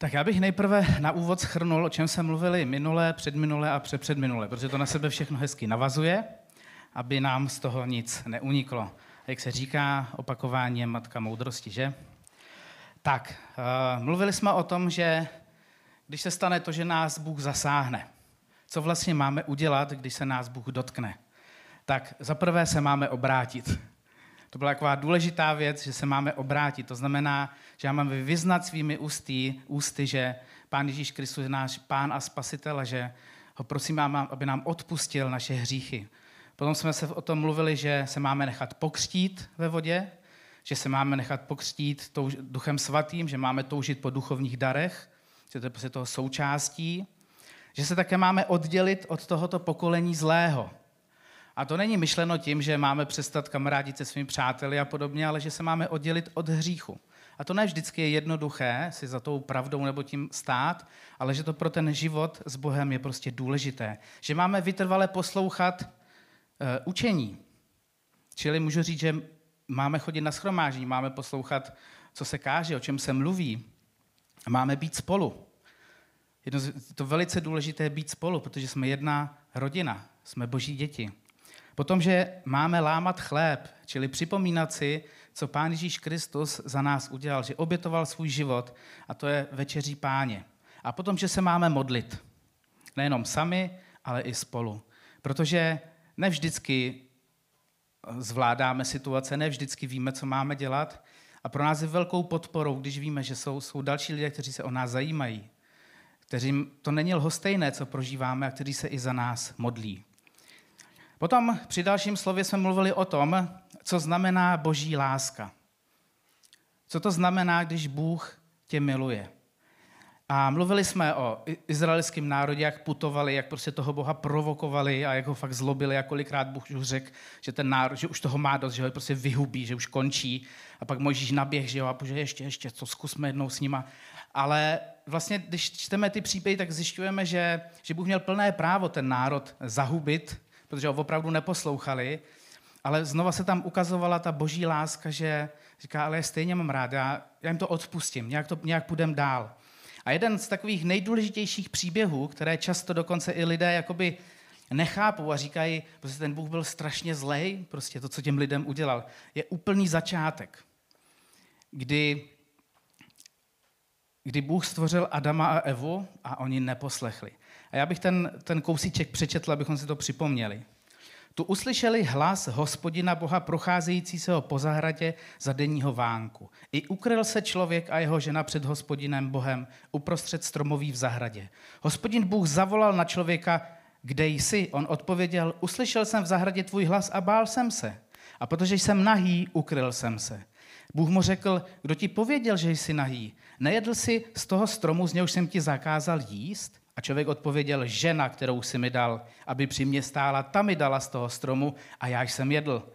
Tak já bych nejprve na úvod schrnul, o čem jsme mluvili minule, předminule a přepředminule, protože to na sebe všechno hezky navazuje, aby nám z toho nic neuniklo. Jak se říká, opakování je matka moudrosti, že? Tak, uh, mluvili jsme o tom, že když se stane to, že nás Bůh zasáhne, co vlastně máme udělat, když se nás Bůh dotkne? Tak za prvé se máme obrátit. To byla taková důležitá věc, že se máme obrátit. To znamená, že máme vyznat svými ústy, ústy, že Pán Ježíš Kristus je náš Pán a Spasitel a že ho prosím, aby nám odpustil naše hříchy. Potom jsme se o tom mluvili, že se máme nechat pokřtít ve vodě, že se máme nechat pokřtít duchem svatým, že máme toužit po duchovních darech, že to je prostě toho součástí, že se také máme oddělit od tohoto pokolení zlého. A to není myšleno tím, že máme přestat kamarádit se svými přáteli a podobně, ale že se máme oddělit od hříchu. A to ne vždycky je jednoduché si za tou pravdou nebo tím stát, ale že to pro ten život s Bohem je prostě důležité. Že máme vytrvale poslouchat uh, učení. Čili můžu říct, že máme chodit na schromáždění, máme poslouchat, co se káže, o čem se mluví. Máme být spolu. Je to velice důležité být spolu, protože jsme jedna rodina, jsme boží děti. Potom, že máme lámat chléb, čili připomínat si, co Pán Ježíš Kristus za nás udělal, že obětoval svůj život a to je večeří páně. A potom, že se máme modlit. Nejenom sami, ale i spolu. Protože ne vždycky zvládáme situace, ne vždycky víme, co máme dělat. A pro nás je velkou podporou, když víme, že jsou, jsou další lidé, kteří se o nás zajímají, kteřím to není lhostejné, co prožíváme a kteří se i za nás modlí. Potom při dalším slově jsme mluvili o tom, co znamená boží láska. Co to znamená, když Bůh tě miluje. A mluvili jsme o izraelském národě, jak putovali, jak prostě toho Boha provokovali a jak ho fakt zlobili a kolikrát Bůh už řekl, že ten národ, že už toho má dost, že ho prostě vyhubí, že už končí. A pak Mojžíš naběh, že jo, a bože, ještě, ještě, co zkusme jednou s nima. Ale vlastně, když čteme ty příběhy, tak zjišťujeme, že, že Bůh měl plné právo ten národ zahubit, protože ho opravdu neposlouchali, ale znova se tam ukazovala ta boží láska, že říká, ale stejně mám rád, já, já jim to odpustím, nějak, to, nějak půjdem dál. A jeden z takových nejdůležitějších příběhů, které často dokonce i lidé jakoby nechápou a říkají, že ten Bůh byl strašně zlej, prostě to, co těm lidem udělal, je úplný začátek, kdy, kdy Bůh stvořil Adama a Evu a oni neposlechli. A já bych ten, ten kousíček přečetl, abychom si to připomněli. Tu uslyšeli hlas hospodina Boha procházejícího po zahradě za denního vánku. I ukryl se člověk a jeho žena před hospodinem Bohem uprostřed stromoví v zahradě. Hospodin Bůh zavolal na člověka, kde jsi? On odpověděl, uslyšel jsem v zahradě tvůj hlas a bál jsem se. A protože jsem nahý, ukryl jsem se. Bůh mu řekl, kdo ti pověděl, že jsi nahý? Nejedl jsi z toho stromu, z něhož jsem ti zakázal jíst? A člověk odpověděl, žena, kterou si mi dal, aby při mě stála, ta mi dala z toho stromu a já jsem jedl.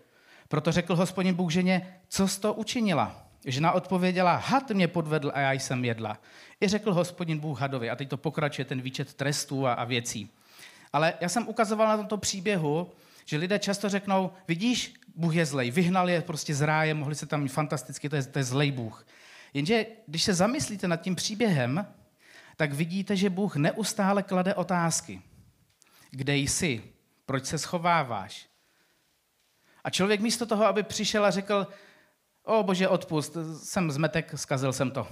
Proto řekl hospodin Bůh ženě, co jsi to učinila? Žena odpověděla, had mě podvedl a já jsem jedla. I řekl hospodin Bůh hadovi. A teď to pokračuje ten výčet trestů a, a věcí. Ale já jsem ukazoval na tomto příběhu, že lidé často řeknou, vidíš, Bůh je zlej, vyhnal je prostě z ráje, mohli se tam fantasticky, to je, to je zlej Bůh. Jenže když se zamyslíte nad tím příběhem, tak vidíte, že Bůh neustále klade otázky. Kde jsi? Proč se schováváš? A člověk místo toho, aby přišel a řekl, o bože, odpust, jsem zmetek, zkazil jsem to.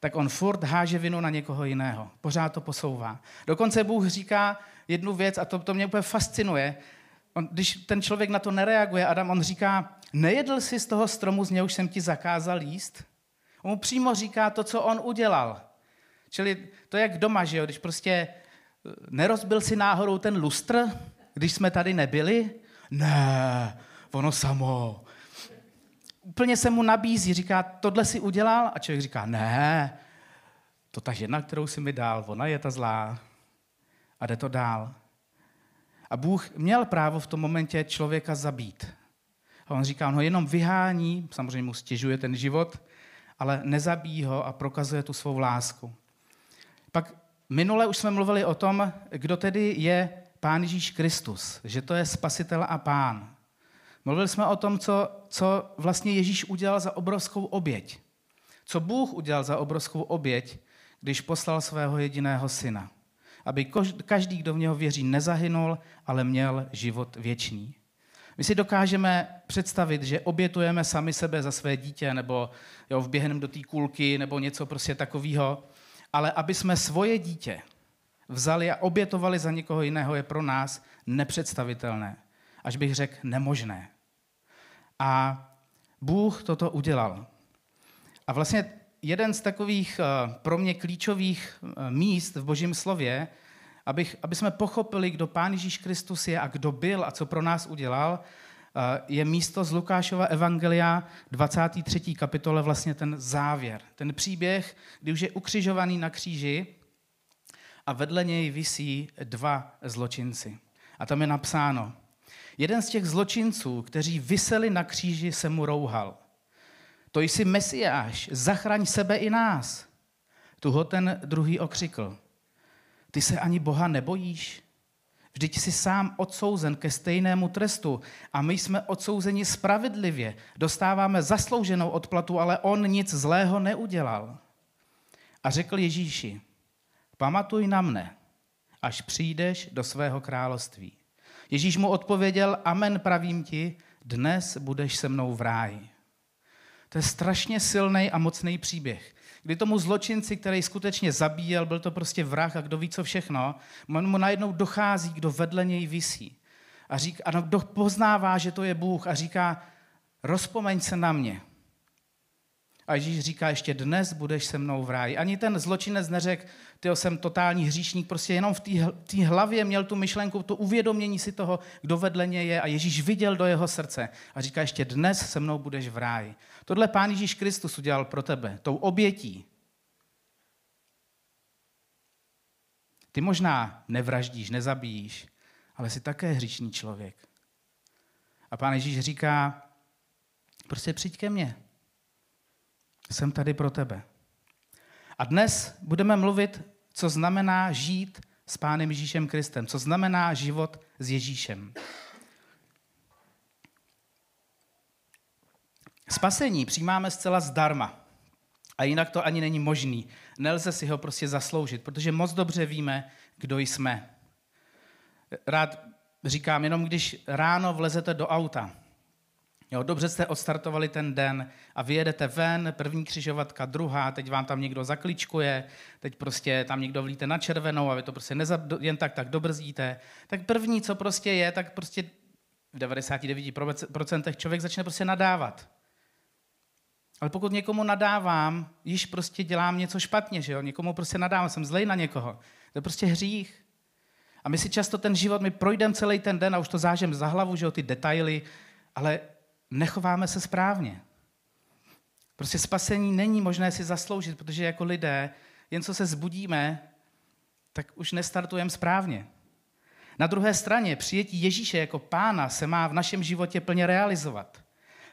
Tak on furt háže vinu na někoho jiného. Pořád to posouvá. Dokonce Bůh říká jednu věc, a to, to mě úplně fascinuje. On, když ten člověk na to nereaguje, Adam, on říká, nejedl jsi z toho stromu, z něhož jsem ti zakázal jíst? On mu přímo říká to, co on udělal. Čili to je jak doma, že jo? když prostě eh, nerozbil si náhodou ten lustr, když jsme tady nebyli? Ne, ono samo. Úplně se mu nabízí, říká, tohle si udělal? A člověk říká, ne, to ta žena, kterou si mi dal, ona je ta zlá. A jde to dál. A Bůh měl právo v tom momentě člověka zabít. A on říká, on ho jenom vyhání, samozřejmě mu stěžuje ten život, ale nezabíjí ho a prokazuje tu svou lásku. Pak minule už jsme mluvili o tom, kdo tedy je Pán Ježíš Kristus, že to je spasitel a pán. Mluvili jsme o tom, co, co vlastně Ježíš udělal za obrovskou oběť. Co Bůh udělal za obrovskou oběť, když poslal svého jediného syna, aby každý, kdo v něho věří, nezahynul, ale měl život věčný. My si dokážeme představit, že obětujeme sami sebe za své dítě, nebo jo, vběhneme do té kulky, nebo něco prostě takového, ale aby jsme svoje dítě vzali a obětovali za někoho jiného, je pro nás nepředstavitelné. Až bych řekl nemožné. A Bůh toto udělal. A vlastně jeden z takových eh, pro mě klíčových eh, míst v Božím slově, aby jsme pochopili, kdo Pán Ježíš Kristus je a kdo byl a co pro nás udělal, je místo z Lukášova Evangelia 23. kapitole vlastně ten závěr. Ten příběh, kdy už je ukřižovaný na kříži a vedle něj visí dva zločinci. A tam je napsáno, jeden z těch zločinců, kteří vyseli na kříži, se mu rouhal. To jsi Mesiáš, zachraň sebe i nás. Tu ho ten druhý okřikl. Ty se ani Boha nebojíš? Vždyť jsi sám odsouzen ke stejnému trestu a my jsme odsouzeni spravedlivě. Dostáváme zaslouženou odplatu, ale on nic zlého neudělal. A řekl Ježíši, pamatuj na mne, až přijdeš do svého království. Ježíš mu odpověděl, amen pravím ti, dnes budeš se mnou v ráji. To je strašně silný a mocný příběh. Kdy tomu zločinci, který skutečně zabíjel, byl to prostě vrah a kdo ví co všechno, mu najednou dochází, kdo vedle něj visí. A, říká, a kdo poznává, že to je Bůh a říká, rozpomeň se na mě. A Ježíš říká, ještě dnes budeš se mnou v ráji. Ani ten zločinec neřekl, ty jsem totální hříšník, prostě jenom v té hlavě měl tu myšlenku, to uvědomění si toho, kdo vedle něj je a Ježíš viděl do jeho srdce a říká, ještě dnes se mnou budeš v ráji. Tohle Pán Ježíš Kristus udělal pro tebe, tou obětí. Ty možná nevraždíš, nezabíjíš, ale jsi také hříšný člověk. A Pán Ježíš říká, prostě přijď ke mně, jsem tady pro tebe. A dnes budeme mluvit, co znamená žít s Pánem Ježíšem Kristem, co znamená život s Ježíšem. Spasení přijímáme zcela zdarma. A jinak to ani není možný. Nelze si ho prostě zasloužit, protože moc dobře víme, kdo jsme. Rád říkám, jenom když ráno vlezete do auta, Jo, dobře jste odstartovali ten den a vyjedete ven, první křižovatka, druhá, teď vám tam někdo zakličkuje, teď prostě tam někdo vlíte na červenou a vy to prostě nezab, jen tak tak dobrzdíte. Tak první, co prostě je, tak prostě v 99% člověk začne prostě nadávat. Ale pokud někomu nadávám, již prostě dělám něco špatně, že jo? Někomu prostě nadávám, jsem zlej na někoho. To je prostě hřích. A my si často ten život, my projdeme celý ten den a už to zážem za hlavu, že jo, ty detaily, ale nechováme se správně. Prostě spasení není možné si zasloužit, protože jako lidé, jen co se zbudíme, tak už nestartujeme správně. Na druhé straně přijetí Ježíše jako pána se má v našem životě plně realizovat.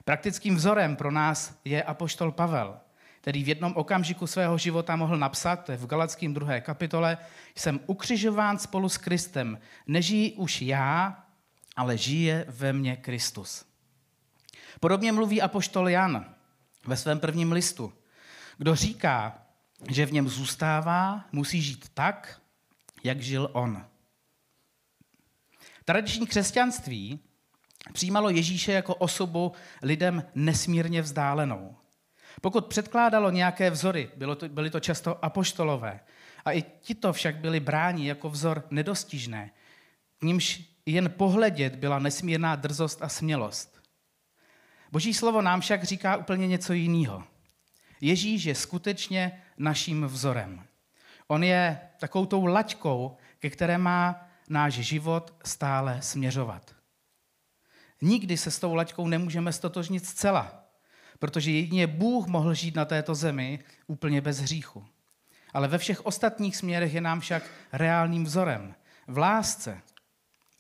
Praktickým vzorem pro nás je apoštol Pavel, který v jednom okamžiku svého života mohl napsat, to je v Galackém druhé kapitole, jsem ukřižován spolu s Kristem. Nežijí už já, ale žije ve mně Kristus. Podobně mluví apoštol Jan ve svém prvním listu. Kdo říká, že v něm zůstává, musí žít tak, jak žil on. Tradiční křesťanství přijímalo Ježíše jako osobu lidem nesmírně vzdálenou. Pokud předkládalo nějaké vzory, bylo to, byly to často apoštolové, a i tito však byli bráni jako vzor nedostižné, k nímž jen pohledět byla nesmírná drzost a smělost. Boží slovo nám však říká úplně něco jiného. Ježíš je skutečně naším vzorem. On je takovou tou laťkou, ke které má náš život stále směřovat. Nikdy se s tou laťkou nemůžeme stotožnit zcela, protože jedině Bůh mohl žít na této zemi úplně bez hříchu. Ale ve všech ostatních směrech je nám však reálným vzorem. V lásce,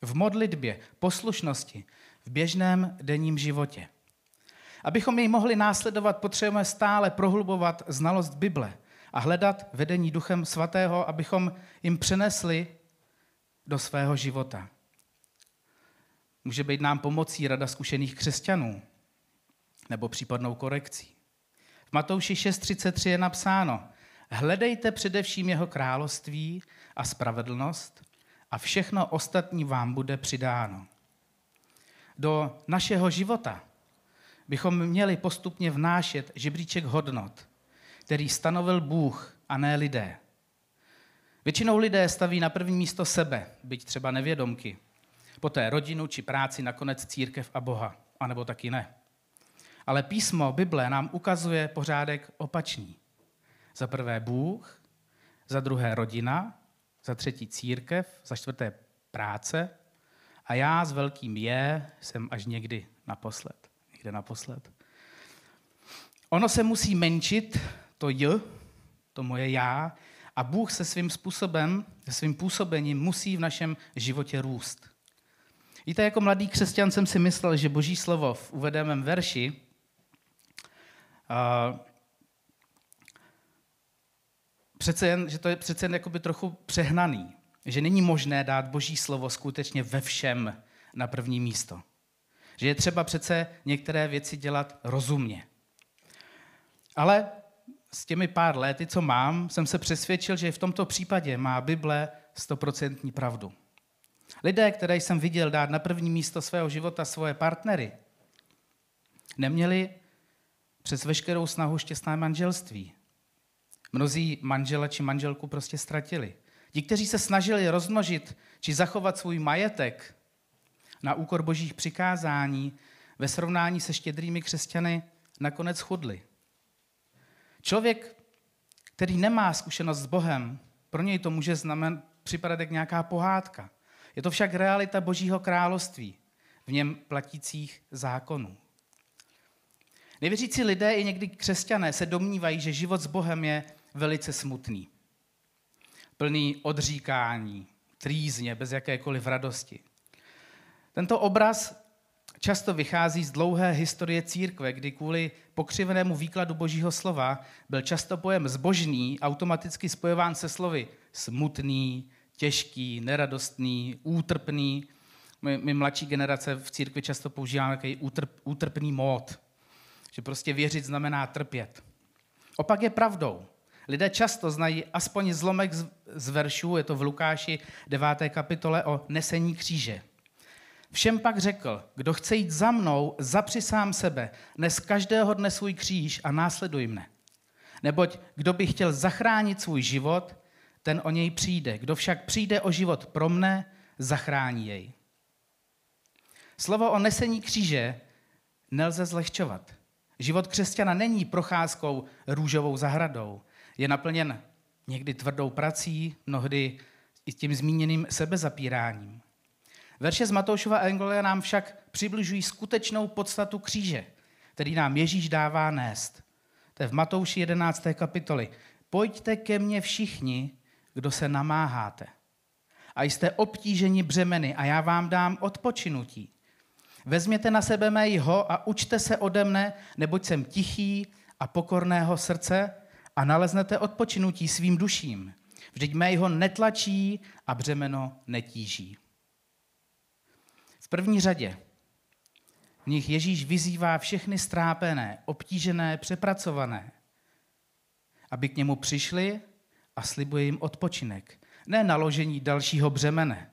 v modlitbě, poslušnosti, v běžném denním životě. Abychom jej mohli následovat, potřebujeme stále prohlubovat znalost Bible a hledat vedení Duchem Svatého, abychom jim přenesli do svého života. Může být nám pomocí rada zkušených křesťanů nebo případnou korekcí. V Matouši 6.33 je napsáno, Hledejte především jeho království a spravedlnost a všechno ostatní vám bude přidáno. Do našeho života bychom měli postupně vnášet žebříček hodnot, který stanovil Bůh a ne lidé. Většinou lidé staví na první místo sebe, byť třeba nevědomky, poté rodinu či práci, nakonec církev a Boha, anebo taky ne. Ale písmo Bible nám ukazuje pořádek opačný. Za prvé Bůh, za druhé rodina, za třetí církev, za čtvrté práce a já s velkým je jsem až někdy naposled. Někde naposled. Ono se musí menšit, to j, to moje já, a Bůh se svým způsobem, se svým působením musí v našem životě růst. Víte, jako mladý křesťan jsem si myslel, že boží slovo v uvedeném verši uh, přece jen, že to je přece jen jakoby trochu přehnaný. Že není možné dát boží slovo skutečně ve všem na první místo. Že je třeba přece některé věci dělat rozumně. Ale s těmi pár lety, co mám, jsem se přesvědčil, že v tomto případě má Bible stoprocentní pravdu. Lidé, které jsem viděl dát na první místo svého života svoje partnery, neměli přes veškerou snahu šťastné manželství. Mnozí manžela či manželku prostě ztratili. Ti, kteří se snažili rozmnožit či zachovat svůj majetek na úkor božích přikázání, ve srovnání se štědrými křesťany nakonec chudli. Člověk, který nemá zkušenost s Bohem, pro něj to může znamenat připadat jak nějaká pohádka. Je to však realita Božího království, v něm platících zákonů. Nevěřící lidé i někdy křesťané se domnívají, že život s Bohem je velice smutný. Plný odříkání, trýzně, bez jakékoliv radosti. Tento obraz často vychází z dlouhé historie církve, kdy kvůli pokřivenému výkladu božího slova byl často pojem zbožný automaticky spojován se slovy smutný, těžký, neradostný, útrpný. My, my mladší generace v církvi často používáme takový útrp, útrpný mód, že prostě věřit znamená trpět. Opak je pravdou. Lidé často znají aspoň zlomek z veršů, je to v Lukáši 9. kapitole o nesení kříže. Všem pak řekl, kdo chce jít za mnou, zapři sám sebe, nes každého dne svůj kříž a následuj mne. Neboť kdo by chtěl zachránit svůj život, ten o něj přijde. Kdo však přijde o život pro mne, zachrání jej. Slovo o nesení kříže nelze zlehčovat. Život křesťana není procházkou růžovou zahradou. Je naplněn někdy tvrdou prací, mnohdy i tím zmíněným sebezapíráním. Verše z Matoušova Evangelia nám však přibližují skutečnou podstatu kříže, který nám Ježíš dává nést. To je v Matouši 11. kapitoli. Pojďte ke mně všichni, kdo se namáháte. A jste obtíženi břemeny a já vám dám odpočinutí. Vezměte na sebe mého a učte se ode mne, neboť jsem tichý a pokorného srdce a naleznete odpočinutí svým duším. Vždyť mého netlačí a břemeno netíží. V první řadě v nich Ježíš vyzývá všechny strápené, obtížené, přepracované, aby k němu přišli a slibuje jim odpočinek. Ne naložení dalšího břemene.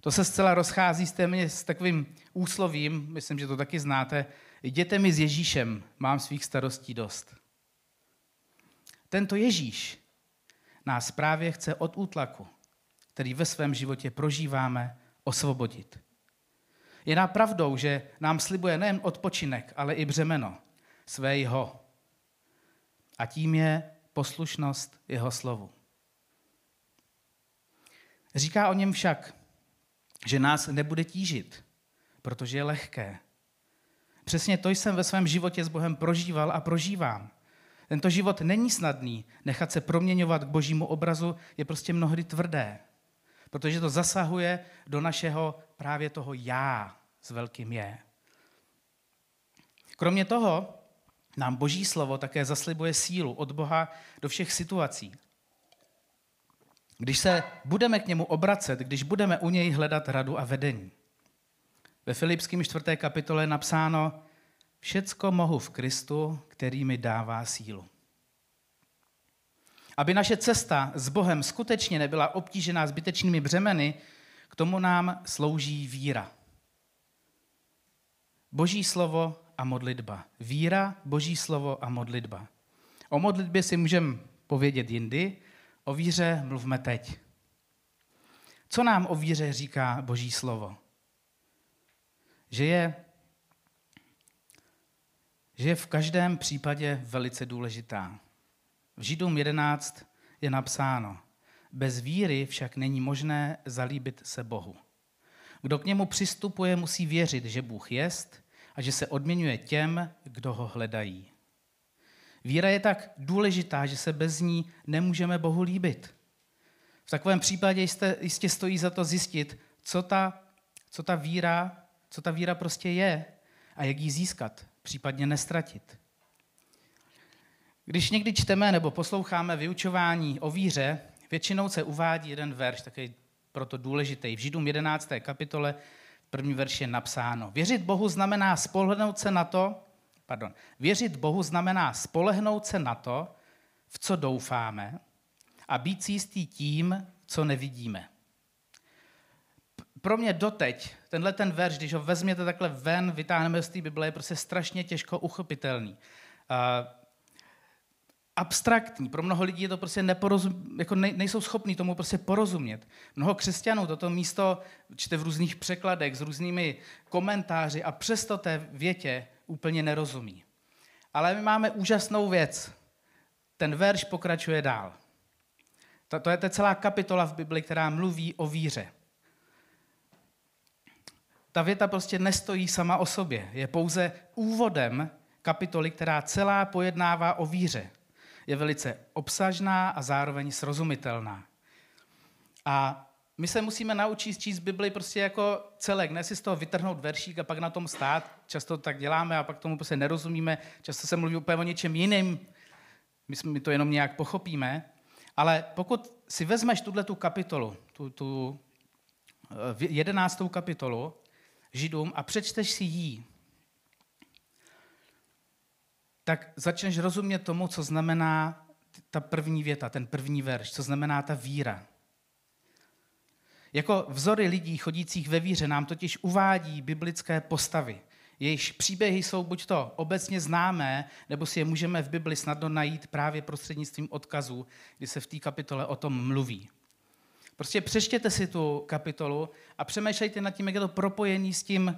To se zcela rozchází s, témě, s takovým úslovím, myslím, že to taky znáte, jděte mi s Ježíšem, mám svých starostí dost. Tento Ježíš nás právě chce od útlaku, který ve svém životě prožíváme, osvobodit. Je nám pravdou, že nám slibuje nejen odpočinek, ale i břemeno svého. A tím je poslušnost jeho slovu. Říká o něm však, že nás nebude tížit, protože je lehké. Přesně to jsem ve svém životě s Bohem prožíval a prožívám. Tento život není snadný. Nechat se proměňovat k božímu obrazu je prostě mnohdy tvrdé, protože to zasahuje do našeho právě toho já s velkým je. Kromě toho nám boží slovo také zaslibuje sílu od Boha do všech situací. Když se budeme k němu obracet, když budeme u něj hledat radu a vedení. Ve Filipském 4. kapitole je napsáno, všecko mohu v Kristu, který mi dává sílu. Aby naše cesta s Bohem skutečně nebyla obtížená zbytečnými břemeny, k tomu nám slouží víra. Boží slovo a modlitba. Víra, Boží slovo a modlitba. O modlitbě si můžeme povědět jindy, o víře mluvme teď. Co nám o víře říká Boží slovo? Že je, že je v každém případě velice důležitá. V Židům 11 je napsáno, bez víry však není možné zalíbit se Bohu. Kdo k němu přistupuje, musí věřit, že Bůh jest a že se odměňuje těm, kdo ho hledají. Víra je tak důležitá, že se bez ní nemůžeme Bohu líbit. V takovém případě jistě, jistě stojí za to zjistit, co ta, co ta víra, co ta víra prostě je a jak ji získat, případně nestratit. Když někdy čteme nebo posloucháme vyučování o víře, většinou se uvádí jeden verš, takový proto důležitý. V Židům 11. kapitole první verš je napsáno. Věřit Bohu znamená spolehnout se na to, pardon, věřit Bohu znamená spolehnout se na to, v co doufáme a být si jistý tím, co nevidíme. Pro mě doteď tenhle ten verš, když ho vezměte takhle ven, vytáhneme z té Bible, je prostě strašně těžko uchopitelný. Uh, abstraktní. Pro mnoho lidí je to prostě neporozum, jako nejsou schopní tomu prostě porozumět. Mnoho křesťanů toto místo čte v různých překladech s různými komentáři a přesto té větě úplně nerozumí. Ale my máme úžasnou věc. Ten verš pokračuje dál. To, to je ta celá kapitola v Bibli, která mluví o víře. Ta věta prostě nestojí sama o sobě. Je pouze úvodem kapitoly, která celá pojednává o víře je velice obsažná a zároveň srozumitelná. A my se musíme naučit číst Bibli prostě jako celek, ne si z toho vytrhnout veršík a pak na tom stát. Často tak děláme a pak tomu prostě nerozumíme. Často se mluví úplně o něčem jiným. My, my to jenom nějak pochopíme. Ale pokud si vezmeš tuhle tu kapitolu, tu, tu eh, jedenáctou kapitolu Židům a přečteš si jí, tak začneš rozumět tomu, co znamená ta první věta, ten první verš, co znamená ta víra. Jako vzory lidí chodících ve víře nám totiž uvádí biblické postavy. Jejichž příběhy jsou buď to obecně známé, nebo si je můžeme v Bibli snadno najít právě prostřednictvím odkazů, kdy se v té kapitole o tom mluví. Prostě přečtěte si tu kapitolu a přemýšlejte nad tím, jak je to propojení s tím,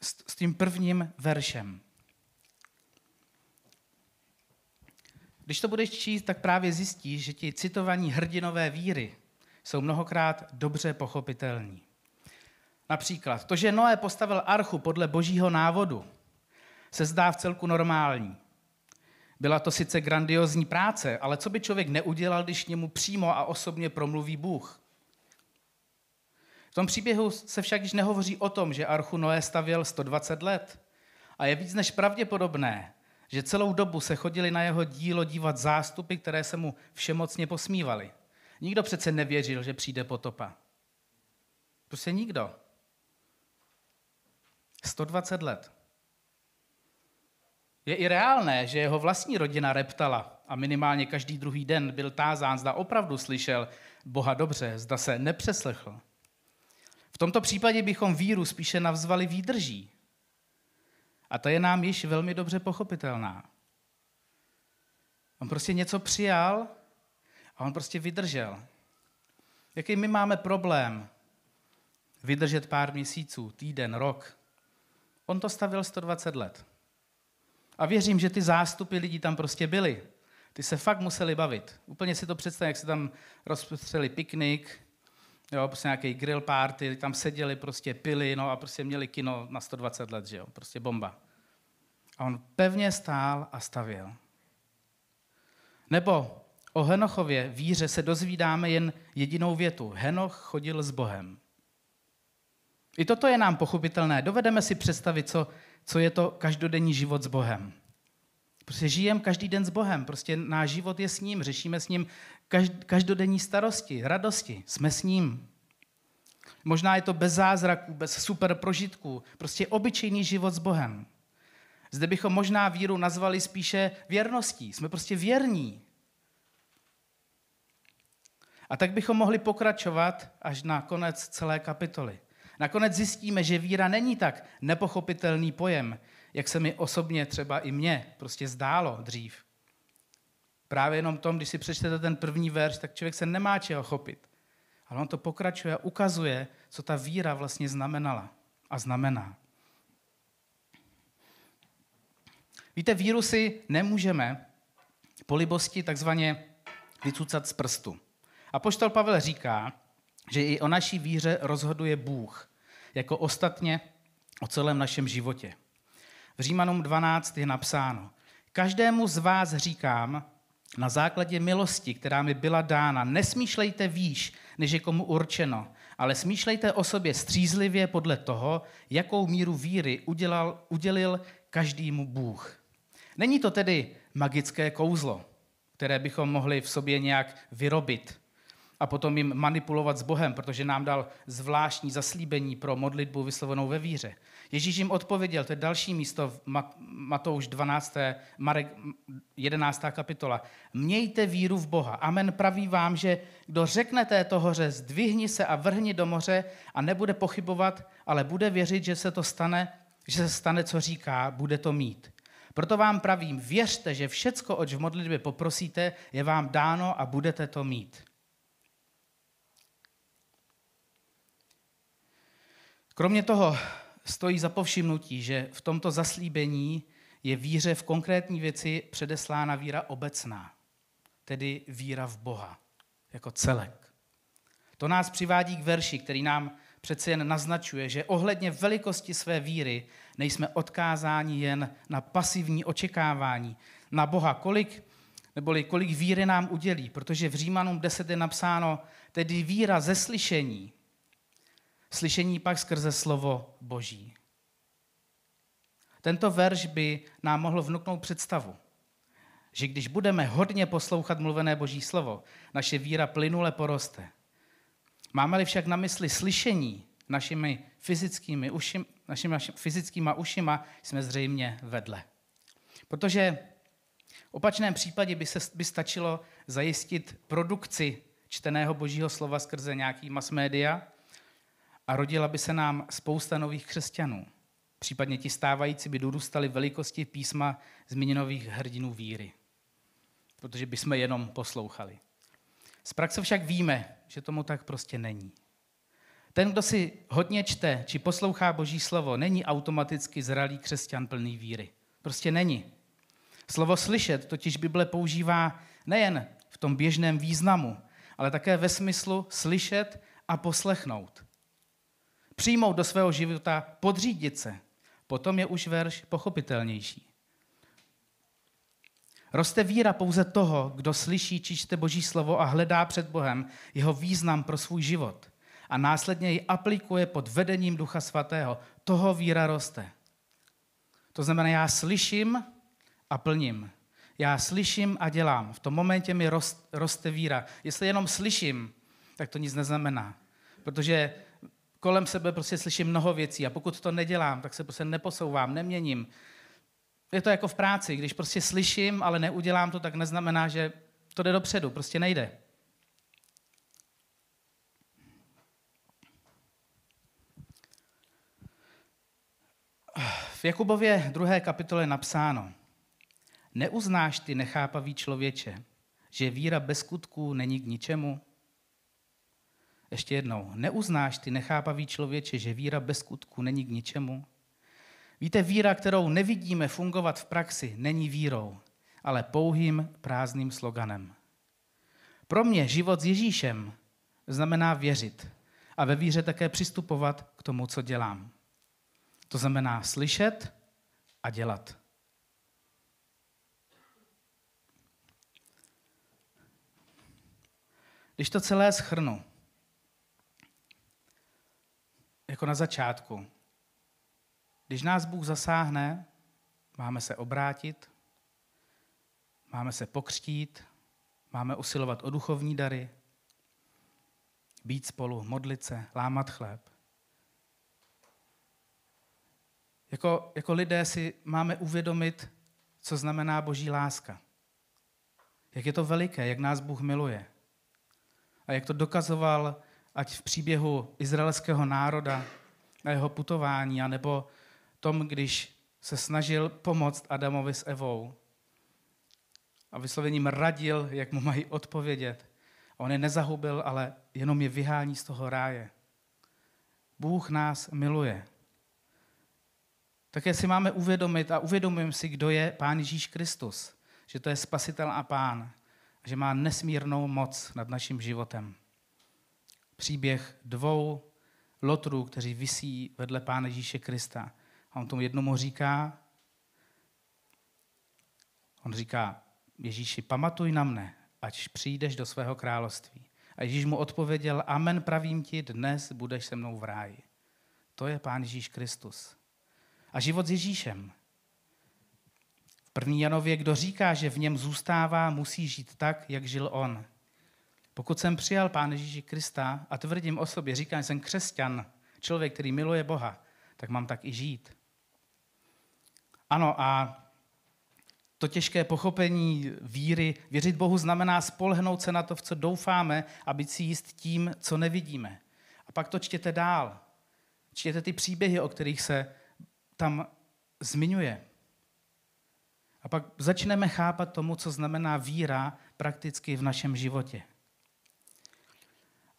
s tím prvním veršem. Když to budeš číst, tak právě zjistíš, že ti citovaní hrdinové víry jsou mnohokrát dobře pochopitelní. Například to, že Noé postavil archu podle božího návodu, se zdá v celku normální. Byla to sice grandiozní práce, ale co by člověk neudělal, když němu přímo a osobně promluví Bůh? V tom příběhu se však již nehovoří o tom, že archu Noé stavěl 120 let. A je víc než pravděpodobné, že celou dobu se chodili na jeho dílo dívat zástupy, které se mu všemocně posmívali. Nikdo přece nevěřil, že přijde potopa. Prostě nikdo. 120 let. Je i reálné, že jeho vlastní rodina reptala a minimálně každý druhý den byl tázán, zda opravdu slyšel Boha dobře, zda se nepřeslechl. V tomto případě bychom víru spíše navzvali výdrží, a to je nám již velmi dobře pochopitelná. On prostě něco přijal a on prostě vydržel. Jaký my máme problém vydržet pár měsíců, týden, rok? On to stavil 120 let. A věřím, že ty zástupy lidí tam prostě byly. Ty se fakt museli bavit. Úplně si to představím, jak se tam rozprostřeli piknik, jo, prostě nějaký grill party, tam seděli, prostě pili, no a prostě měli kino na 120 let, že jo, prostě bomba. A on pevně stál a stavěl. Nebo o Henochově víře se dozvídáme jen jedinou větu. Henoch chodil s Bohem. I toto je nám pochopitelné. Dovedeme si představit, co, co je to každodenní život s Bohem. Prostě žijeme každý den s Bohem, prostě náš život je s ním, řešíme s ním každodenní starosti, radosti, jsme s ním. Možná je to bez zázraků, bez super prožitků, prostě obyčejný život s Bohem. Zde bychom možná víru nazvali spíše věrností. Jsme prostě věrní. A tak bychom mohli pokračovat až na konec celé kapitoly. Nakonec zjistíme, že víra není tak nepochopitelný pojem, jak se mi osobně třeba i mně prostě zdálo dřív. Právě jenom tom, když si přečtete ten první verš, tak člověk se nemá čeho chopit. Ale on to pokračuje a ukazuje, co ta víra vlastně znamenala a znamená. Víte, víru si nemůžeme po libosti takzvaně vycucat z prstu. A poštol Pavel říká, že i o naší víře rozhoduje Bůh, jako ostatně o celém našem životě. V Římanům 12 je napsáno, každému z vás říkám, na základě milosti, která mi byla dána, nesmýšlejte výš, než je komu určeno, ale smýšlejte o sobě střízlivě podle toho, jakou míru víry udělal, udělil každému Bůh. Není to tedy magické kouzlo, které bychom mohli v sobě nějak vyrobit a potom jim manipulovat s Bohem, protože nám dal zvláštní zaslíbení pro modlitbu vyslovenou ve víře. Ježíš jim odpověděl, to je další místo v Matouš 12. Marek 11. kapitola. Mějte víru v Boha. Amen praví vám, že kdo řekne této hoře, zdvihni se a vrhni do moře a nebude pochybovat, ale bude věřit, že se to stane, že se stane, co říká, bude to mít. Proto vám pravím, věřte, že všecko, oč v modlitbě poprosíte, je vám dáno a budete to mít. Kromě toho stojí za povšimnutí, že v tomto zaslíbení je víře v konkrétní věci předeslána víra obecná, tedy víra v Boha jako celek. To nás přivádí k verši, který nám přece jen naznačuje, že ohledně velikosti své víry nejsme odkázáni jen na pasivní očekávání na Boha, kolik, neboli kolik víry nám udělí, protože v Římanům 10 je napsáno, tedy víra ze slyšení, slyšení pak skrze slovo Boží. Tento verš by nám mohl vnuknout představu, že když budeme hodně poslouchat mluvené Boží slovo, naše víra plynule poroste. Máme-li však na mysli slyšení našimi fyzickými, ušim, našimi fyzickýma ušima, jsme zřejmě vedle. Protože v opačném případě by, se, by stačilo zajistit produkci čteného božího slova skrze nějaký mass media a rodila by se nám spousta nových křesťanů. Případně ti stávající by dorůstali velikosti písma zmíněnových hrdinů víry. Protože bychom jenom poslouchali. Z praxe však víme, že tomu tak prostě není. Ten, kdo si hodně čte či poslouchá Boží slovo, není automaticky zralý křesťan plný víry. Prostě není. Slovo slyšet totiž Bible používá nejen v tom běžném významu, ale také ve smyslu slyšet a poslechnout. Přijmout do svého života, podřídit se. Potom je už verš pochopitelnější. Roste víra pouze toho, kdo slyší či čte Boží slovo a hledá před Bohem jeho význam pro svůj život a následně ji aplikuje pod vedením Ducha Svatého. Toho víra roste. To znamená, já slyším a plním. Já slyším a dělám. V tom momentě mi roste víra. Jestli jenom slyším, tak to nic neznamená. Protože kolem sebe prostě slyším mnoho věcí a pokud to nedělám, tak se prostě neposouvám, neměním. Je to jako v práci, když prostě slyším, ale neudělám to, tak neznamená, že to jde dopředu, prostě nejde. V Jakubově druhé kapitole napsáno, neuznáš ty nechápavý člověče, že víra bez skutků není k ničemu? Ještě jednou, neuznáš ty nechápavý člověče, že víra bez skutků není k ničemu? Víte, víra, kterou nevidíme fungovat v praxi, není vírou, ale pouhým prázdným sloganem. Pro mě život s Ježíšem znamená věřit a ve víře také přistupovat k tomu, co dělám. To znamená slyšet a dělat. Když to celé schrnu, jako na začátku, když nás Bůh zasáhne, máme se obrátit, máme se pokřtít, máme usilovat o duchovní dary, být spolu, modlit se, lámat chléb. Jako, jako lidé si máme uvědomit, co znamená boží láska. Jak je to veliké, jak nás Bůh miluje. A jak to dokazoval ať v příběhu izraelského národa na jeho putování, anebo tom, když se snažil pomoct Adamovi s Evou a vyslovením radil, jak mu mají odpovědět. On je nezahubil, ale jenom je vyhání z toho ráje. Bůh nás miluje. Také si máme uvědomit a uvědomujeme si, kdo je Pán Ježíš Kristus. Že to je spasitel a pán. Že má nesmírnou moc nad naším životem. Příběh dvou lotrů, kteří visí vedle Pána Ježíše Krista. A on tomu jednomu říká, on říká, Ježíši, pamatuj na mne, ať přijdeš do svého království. A Ježíš mu odpověděl, amen pravím ti, dnes budeš se mnou v ráji. To je Pán Ježíš Kristus. A život s Ježíšem. V první Janově, kdo říká, že v něm zůstává, musí žít tak, jak žil on. Pokud jsem přijal Pán Ježíši Krista a tvrdím o sobě, říkám, že jsem křesťan, člověk, který miluje Boha, tak mám tak i žít. Ano, a to těžké pochopení víry, věřit Bohu znamená spolhnout se na to, v co doufáme a být si jist tím, co nevidíme. A pak to čtěte dál. Čtěte ty příběhy, o kterých se tam zmiňuje. A pak začneme chápat tomu, co znamená víra prakticky v našem životě.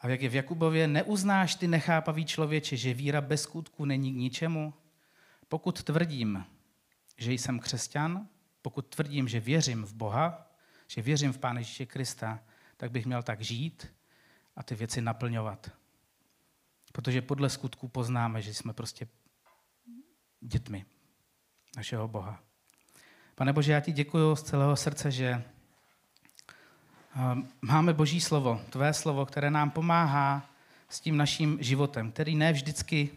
A jak je v Jakubově, neuznáš ty nechápavý člověče, že víra bez skutku není k ničemu? Pokud tvrdím, že jsem křesťan, pokud tvrdím, že věřím v Boha, že věřím v Pána Ježíše Krista, tak bych měl tak žít a ty věci naplňovat. Protože podle skutků poznáme, že jsme prostě dětmi našeho Boha. Pane Bože, já ti děkuji z celého srdce, že máme Boží slovo, tvé slovo, které nám pomáhá s tím naším životem, který ne vždycky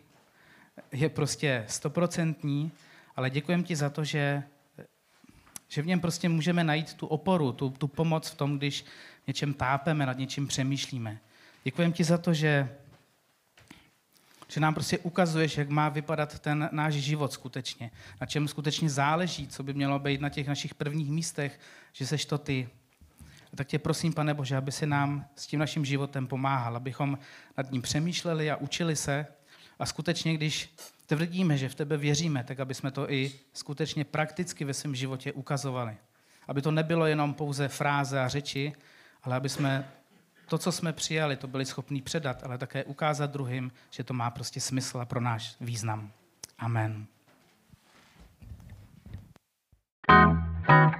je prostě stoprocentní, ale děkujem ti za to, že, že v něm prostě můžeme najít tu oporu, tu, tu pomoc v tom, když něčem tápeme, nad něčím přemýšlíme. Děkujem ti za to, že, že nám prostě ukazuješ, jak má vypadat ten náš život skutečně, na čem skutečně záleží, co by mělo být na těch našich prvních místech, že seš to ty tak tě prosím, pane Bože, aby si nám s tím naším životem pomáhal, abychom nad ním přemýšleli a učili se a skutečně, když tvrdíme, že v tebe věříme, tak aby jsme to i skutečně prakticky ve svém životě ukazovali. Aby to nebylo jenom pouze fráze a řeči, ale aby jsme to, co jsme přijali, to byli schopni předat, ale také ukázat druhým, že to má prostě smysl a pro náš význam. Amen. thank you